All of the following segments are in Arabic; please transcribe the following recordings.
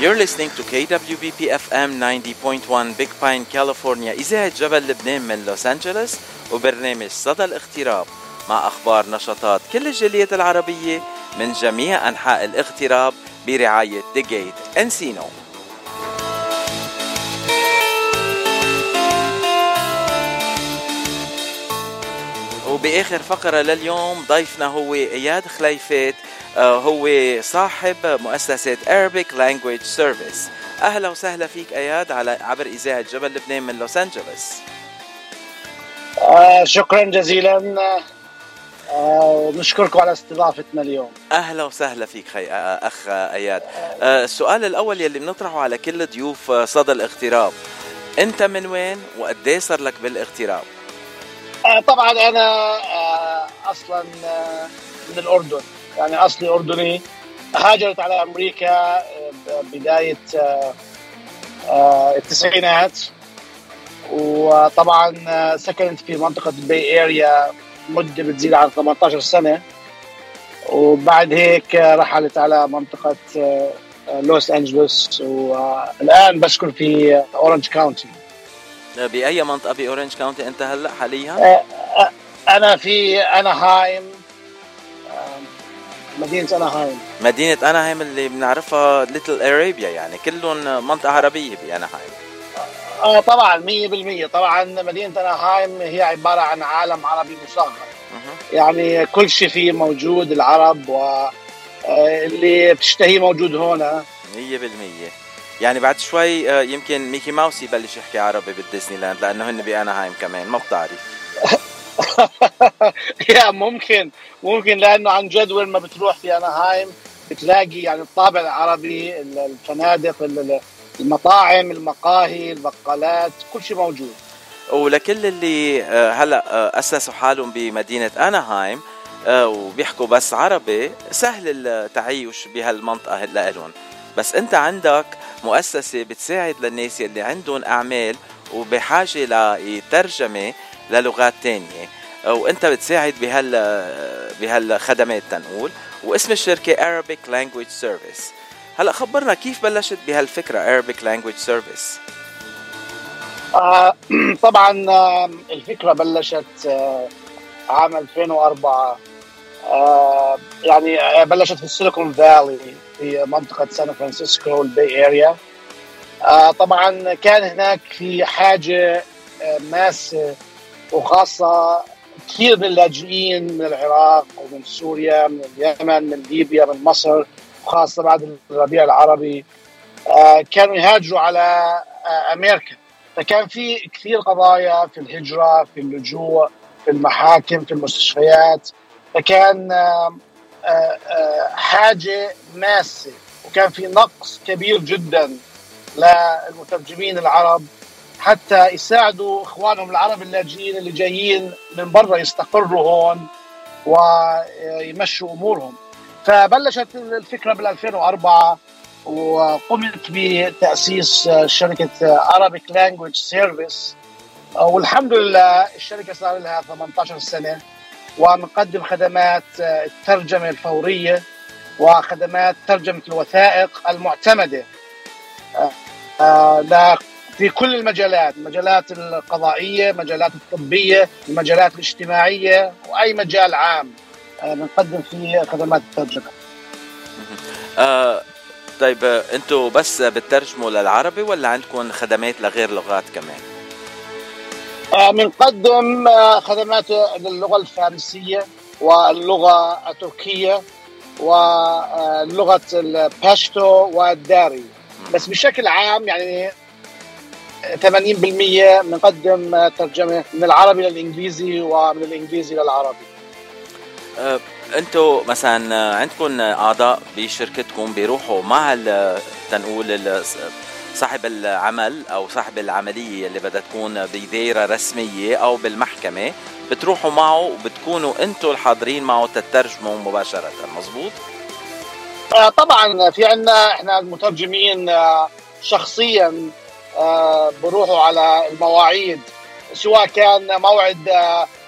You're listening to KWBP FM 90.1 Big Pine, California. إذاعة جبل لبنان من لوس أنجلوس وبرنامج صدى الاغتراب مع أخبار نشاطات كل الجاليات العربية من جميع أنحاء الاغتراب برعاية The Gate. Encino وبآخر فقرة لليوم ضيفنا هو إياد خليفات آه، هو صاحب مؤسسة Arabic Language Service. أهلا وسهلا فيك أياد على عبر إذاعة جبل لبنان من لوس أنجلوس. آه شكرا جزيلا. آه ونشكركم على استضافتنا اليوم. أهلا وسهلا فيك خي... آه، أخ إياد. آه السؤال الأول يلي بنطرحه على كل ضيوف آه، صدى الاغتراب. أنت من وين وقد صار لك بالإغتراب؟ آه طبعا أنا آه أصلا آه من الأردن. يعني أصلي أردني. هاجرت على أمريكا آه، بداية آه، آه، التسعينات. وطبعا سكنت في منطقة ال Bay Area مدة بتزيد عن 18 سنة. وبعد هيك رحلت على منطقة لوس انجلوس والآن بسكن في Orange County بأي منطقة؟ ب Orange County؟ أنت هلأ حاليا؟ أنا في أناهايم. مدينة أناهايم. مدينة أناهايم اللي بنعرفها Little Arabia يعني كلهم منطقة عربية بأناهايم. آه طبعا 100% طبعا مدينة أناهايم هي عبارة عن عالم عربي مصغر يعني كل شيء فيه موجود العرب و آه، اللي بتشتهيه موجود هون. 100% يعني بعد شوي آه، يمكن ميكي ماوس يبلش يحكي عربي بالديزني لاند لأنه هن بأناهايم كمان ما بتعرف يا ممكن ممكن لأنه عن جد وين ما بتروح في أناهايم بتلاقي يعني الطابع العربي الفنادق المطاعم المقاهي البقالات كل شيء موجود. ولكل اللي آه، هلأ آه، أسسوا حالهم بمدينة أناهايم وبيحكوا بس عربي سهل التعيش بهالمنطقة لهم بس انت عندك مؤسسة بتساعد للناس اللي عندهم أعمال وبحاجة لترجمه للغات تانية. وانت بتساعد بهال بهالخدمات تنقول. واسم الشركة Arabic Language Service. هلا خبرنا كيف بلشت بهالفكرة Arabic Language Service آه طبعا الفكرة بلشت آه عام 2004 آه يعني بلشت في ال Silicon Valley في منطقة سان فرانسيسكو ال Bay Area آه طبعا كان هناك في حاجة آه ماسة وخاصة كثير من اللاجئين من العراق ومن سوريا من اليمن من ليبيا من مصر وخاصة بعد الربيع العربي. آه، كانوا يهاجروا على آه، أمريكا. فكان في كثير قضايا في الهجرة في اللجوء في المحاكم في المستشفيات. فكان آه، حاجة ماسة وكان في نقص كبير جدا للمترجمين العرب حتى يساعدوا إخوانهم العرب اللاجئين اللي جايين من برا يستقروا هون ويمشوا أمورهم. فبلشت الفكرة بال 2004 وقمت بتأسيس شركة Arabic Language Service والحمد لله الشركة صار لها 18 سنة. ومقدم خدمات الترجمة الفورية وخدمات ترجمة الوثائق المعتمدة. آه، في كل المجالات المجالات القضائية مجالات الطبية المجالات الاجتماعية وأي مجال عام آه، بنقدم فيه خدمات الترجمة. آه طيب أنتم بس بتترجموا للعربي ولا عندكم خدمات لغير لغات كمان؟ آه بنقدم آه خدمات للغة الفارسية واللغة التركية ولغة الباشتو والداري. بس بشكل عام يعني 80% بنقدم ترجمة من العربي للإنجليزي ومن الإنجليزي للعربي. أه أنتم مثلا عندكم أعضاء بشركتكم بيروحوا مع تنقول صاحب العمل أو صاحب العملية اللي بدها تكون بدائره رسمية أو بالمحكمة بتروحوا معه وبتكونوا أنتم الحاضرين معه تترجموا مباشرة مزبوط آه طبعا في عندنا إحنا المترجمين آه شخصيا آه، بروحوا على المواعيد سواء كان موعد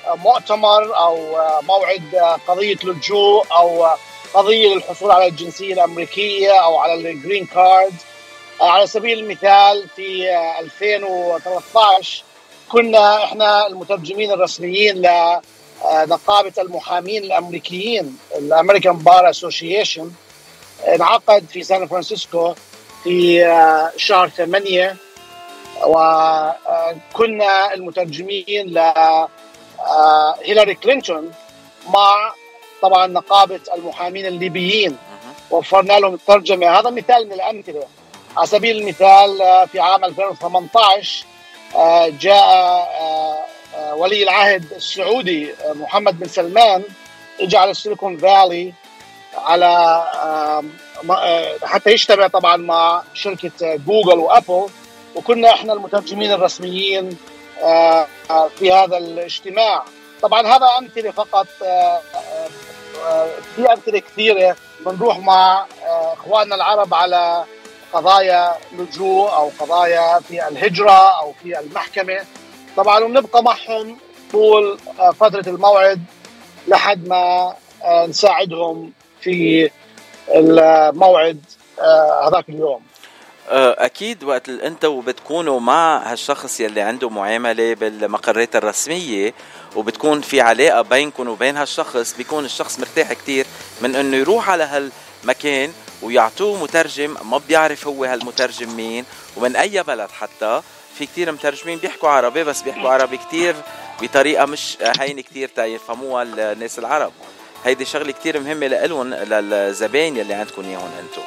مؤتمر أو موعد قضية لجوء أو قضية للحصول على الجنسية الأمريكية أو على ال green card على سبيل المثال في 2013 كنا إحنا المترجمين الرسميين لنقابه المحامين الأمريكيين ال American Bar Association. انعقد في سان فرانسيسكو في شهر 8 وكنا المترجمين ل هيلاري كلينتون مع طبعا نقابة المحامين الليبيين. وفرنا لهم الترجمة. هذا مثال من الأمثلة. على سبيل المثال في عام 2018 جاء ولي العهد السعودي محمد بن سلمان اجى على السيليكون فالي على حتى يجتمع طبعا مع شركة جوجل وأبل وكنا إحنا المترجمين الرسميين في هذا الاجتماع. طبعا هذا أمثلة فقط في أمثلة كثيرة بنروح مع إخواننا العرب على قضايا لجوء أو قضايا في الهجرة أو في المحكمة. طبعا وبنبقى معهم طول فترة الموعد لحد ما نساعدهم في الموعد هذاك اليوم. أكيد وقت أنتوا بتكونوا مع هالشخص يلي عنده معاملة بالمقرات الرسمية وبتكون في علاقة بينكم وبين هالشخص بيكون الشخص مرتاح كتير من إنه يروح على هالمكان ويعطوه مترجم ما بيعرف هو هالمترجم مين ومن أي بلد حتى. في كتير مترجمين بيحكوا عربي بس بيحكوا عربي كتير بطريقة مش هينة كتير يفهموها الناس العرب. هيدي شغلة كتير مهمة لإلهم للزباين يلي عندكم إياهم أنتم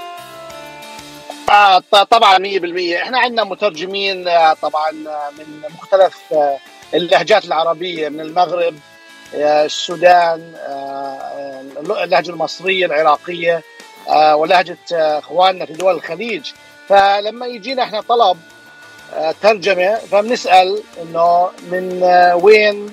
آه طبعا 100% إحنا عندنا مترجمين طبعا من مختلف اللهجات العربية من المغرب السودان اللهجة المصرية العراقية. ولهجة اخواننا في دول الخليج. فلما يجينا إحنا طلب ترجمة فبنسأل إنه من وين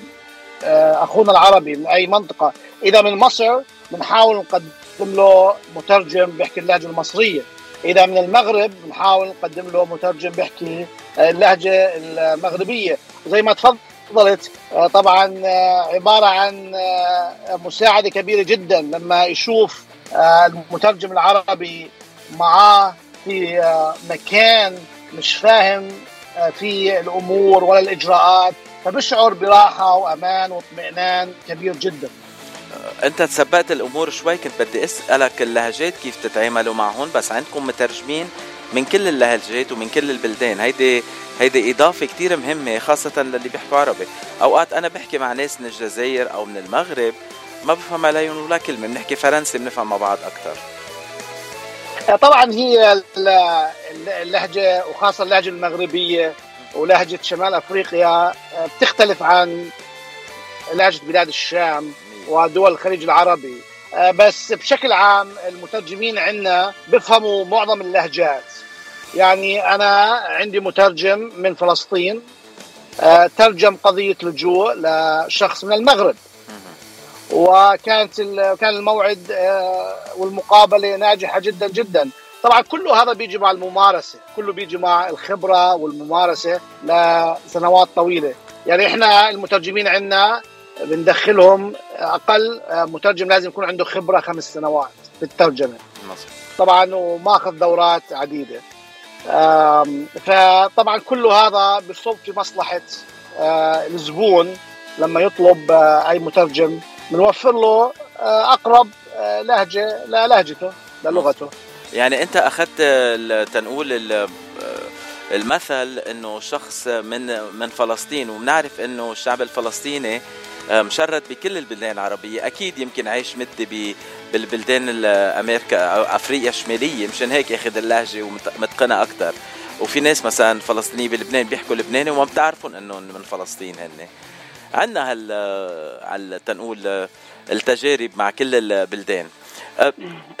أخونا العربي؟ من أي منطقة؟ إذا من مصر بنحاول نقدم له مترجم بيحكي اللهجة المصرية. إذا من المغرب بنحاول نقدم له مترجم بيحكي اللهجة المغربية. زي ما تفضلت طبعا عبارة عن مساعدة كبيرة جدا لما يشوف المترجم العربي معاه في مكان مش فاهم في الأمور ولا الإجراءات فبشعر براحة وأمان واطمئنان كبير جدا. أنت تسبقت الأمور شوي كنت بدي أسألك اللهجات كيف تتعاملوا معهم بس عندكم مترجمين من كل اللهجات ومن كل البلدان. هيدي هيدي إضافة كتير مهمة خاصة للي بيحكوا عربي. أوقات أنا بحكي مع ناس من الجزائر أو من المغرب ما بفهم عليهم ولا كلمة بنحكي فرنسي بنفهم مع بعض أكثر طبعا هي اللهجة وخاصة اللهجة المغربية ولهجة شمال أفريقيا بتختلف عن لهجة بلاد الشام ودول الخليج العربي. بس بشكل عام المترجمين عندنا بيفهموا معظم اللهجات. يعني أنا عندي مترجم من فلسطين ترجم قضية لجوء لشخص من المغرب. وكانت كان الموعد والمقابلة ناجحة جدا جدا. طبعا كله هذا بيجي مع الممارسة كله بيجي مع الخبرة والممارسة لسنوات طويلة. يعني إحنا المترجمين عندنا بندخلهم أقل مترجم لازم يكون عنده خبرة خمس سنوات في الترجمه طبعا وماخذ دورات عديدة. فطبعا كل هذا بصب في مصلحه الزبون لما يطلب أي مترجم بنوفر له أقرب لهجة للهجته للغته. يعني أنت أخذت تنقول المثل إنه شخص من من فلسطين وبنعرف إنه الشعب الفلسطيني مشرد بكل البلدان العربية. أكيد يمكن عايش مدة بالبلدان أمريكا أو أفريقيا الشمالية. مشان هيك ياخذ اللهجة ومتقنة أكثر وفي ناس مثلا فلسطينيين بلبنان بيحكوا لبناني وما بتعرفون إنهم من فلسطين هن عندنا هال على تنقول التجارب مع كل البلدان.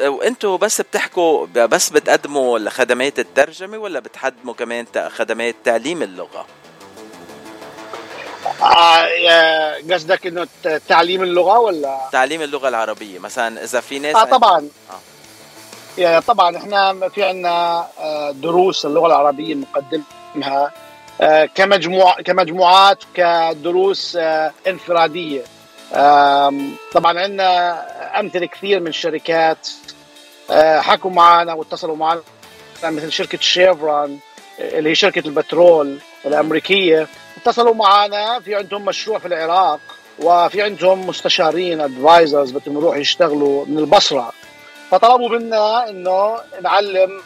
وأنتم بس بتحكوا بس بتقدموا خدمات الترجمة ولا بتقدموا كمان خدمات تعليم اللغة؟ آه قصدك إنه تعليم اللغة ولا؟ تعليم اللغة العربية. مثلا إذا في ناس آه طبعا. آه. يعني طبعا إحنا في عندنا دروس اللغة العربية بنقدمها كمجموع كمجموعات كدروس انفرادية. طبعا عندنا أمثلة كثير من الشركات. حكوا معنا واتصلوا معنا مثل شركة شيفرون اللي هي شركة البترول الأمريكية. اتصلوا معنا في عندهم مشروع في العراق وفي عندهم مستشارين advisors بدهم يروحوا يشتغلوا من البصرة. فطلبوا منا إنه نعلم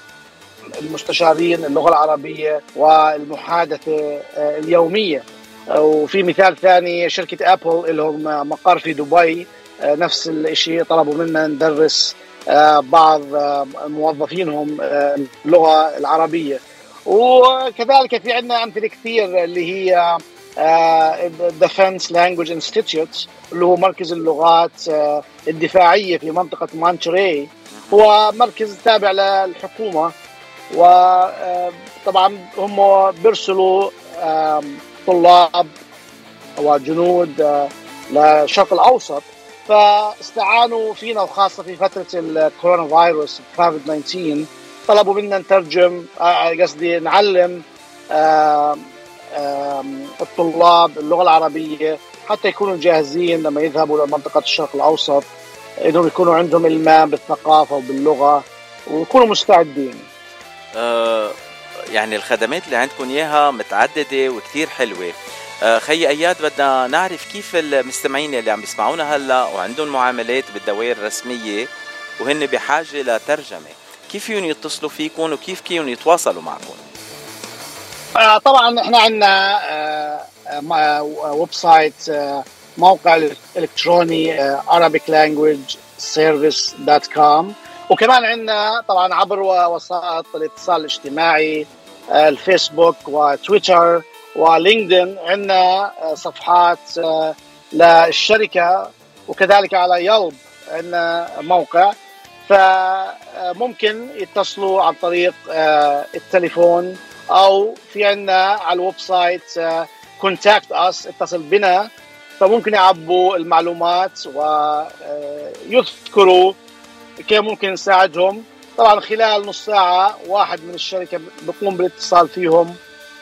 المستشارين اللغة العربية والمحادثة آه، اليومية. وفي مثال ثاني شركة Apple لهم مقر في دبي. آه، نفس الشيء طلبوا منا ندرس آه، بعض موظفينهم اللغة العربية. وكذلك في عندنا أمثلة كثير اللي هي Defense Language Institute اللي هو مركز اللغات الدفاعية في منطقة مونتري هو مركز تابع للحكومة. وطبعا هم بيرسلوا طلاب وجنود آه، للشرق الأوسط فاستعانوا فينا وخاصة في فترة الكورونا فيروس كوفيد 19 طلبوا منا نترجم آه، قصدي نعلم الطلاب اللغة العربية حتى يكونوا جاهزين لما يذهبوا لمنطقة الشرق الأوسط إنهم يكونوا عندهم المام بالثقافة وباللغة ويكونوا مستعدين. آه يعني الخدمات اللي عندكم إياها متعددة وكثير حلوة. آه خي أياد بدنا نعرف كيف المستمعين اللي عم يسمعونا هلأ وعندهم معاملات بالدوائر الرسمية وهن بحاجة لترجمة، كيف فيهم يتصلوا فيكم وكيف فيهم يتواصلوا معكم؟ آه طبعا إحنا عندنا website موقع إلكتروني Arabic Language Service.com وكمان عندنا طبعا عبر وسائط الاتصال الاجتماعي آه، الفيسبوك وتويتر و LinkedIn عندنا آه، صفحات آه، للشركة وكذلك على Yelp عندنا موقع. فممكن يتصلوا عن طريق التليفون أو في عندنا على ال website contact us اتصل بنا. فممكن يعبوا المعلومات ويذكروا كيف ممكن نساعدهم؟ طبعا خلال نص ساعة واحد من الشركة بقوم بالاتصال فيهم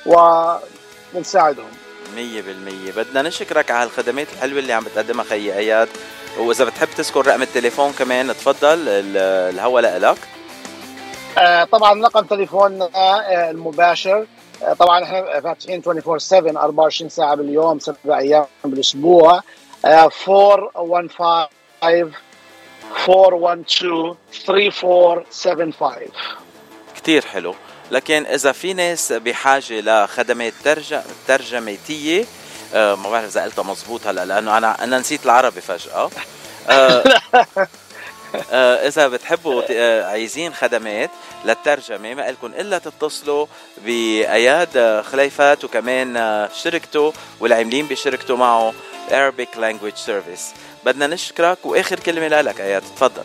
ونساعدهم مية بالمية. بدنا نشكرك على الخدمات الحلوة اللي عم بتقدمها خي أياد. وإذا بتحب تذكر رقم التليفون كمان تفضل. الهوا لك آه طبعا رقم تليفوننا آه المباشر. آه، طبعا إحنا فاتحين 24 7 24 ساعة باليوم سبع أيام بالأسبوع. 415 412 3475 كثير حلو. لكن إذا في ناس بحاجة لخدمات ترجم ترجمتية آه ما بعرف إذا قلتها مضبوط هلا لأنه أنا أنا نسيت العربي فجأة. آه آه إذا بتحبوا آه عايزين خدمات للترجمة ما لكم إلا تتصلوا بأياد خليفات وكمان آه شركته والعاملين بشركته معه Arabic Language Service. بدنا نشكرك وآخر كلمة لك اياد تفضل.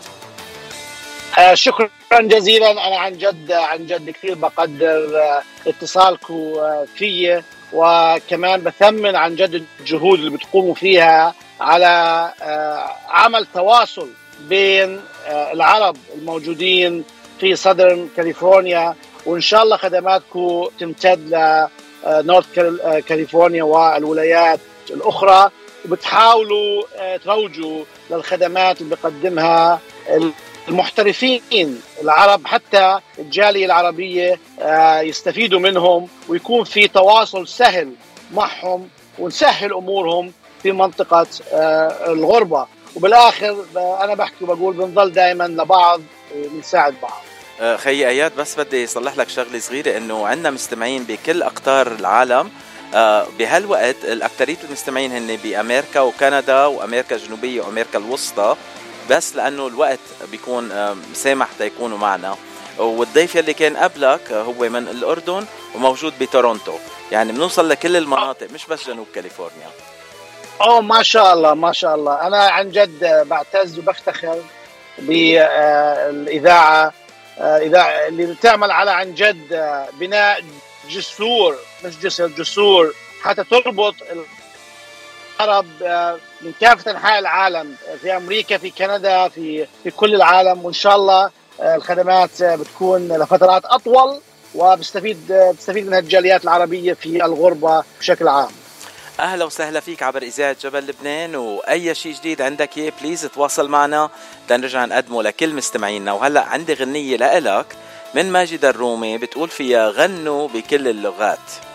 آه شكرا جزيلا. أنا عن جد عن جد كثير بقدر آه اتصالكم آه في وكمان بثمن عن جد الجهود اللي بتقوموا فيها على آه عمل تواصل بين آه، العرب الموجودين في صدر كاليفورنيا. وإن شاء الله خدماتكم تمتد لنورث آه، كاليفورنيا والولايات الأخرى. وبتحاولوا آه، تروجوا للخدمات اللي بيقدمها المحترفين العرب حتى الجالية العربية يستفيدوا منهم ويكون في تواصل سهل معهم ونسهل أمورهم في منطقة الغربة. وبالآخر أنا بحكي وبقول بنضل دائما لبعض بنساعد بعض. آه، خي أياد بس بدي أصلح لك شغلة صغيرة إنه عندنا مستمعين بكل أقطار العالم آه، بهالوقت الأكثرية المستمعين هن بأمريكا وكندا وأمريكا الجنوبية وأمريكا الوسطى بس لأنه الوقت بيكون سامح تيكونوا معنا. والضيف يلي كان قبلك هو من الأردن وموجود بتورونتو. يعني بنوصل لكل المناطق مش بس جنوب كاليفورنيا. أوه ما شاء الله ما شاء الله. أنا عن جد بعتز وبفتخر بالاذاعه آه، إذاعة اللي بتعمل على عن جد آه، بناء جسور مش جسر جسور. حتى تربط العرب آه، من كافة أنحاء العالم في أمريكا في كندا في في كل العالم. وإن شاء الله الخدمات بتكون لفترات أطول وبستفيد بستفيد من الجاليات العربية في الغربة بشكل عام. أهلا وسهلا فيك عبر إذاعة جبل لبنان. وأي شيء جديد عندك اياه بليز تواصل معنا. لنرجع نقدمه لكل مستمعينا. وهلأ عندي غنية لإلك. من ماجد الرومي بتقول فيها غنوا بكل اللغات.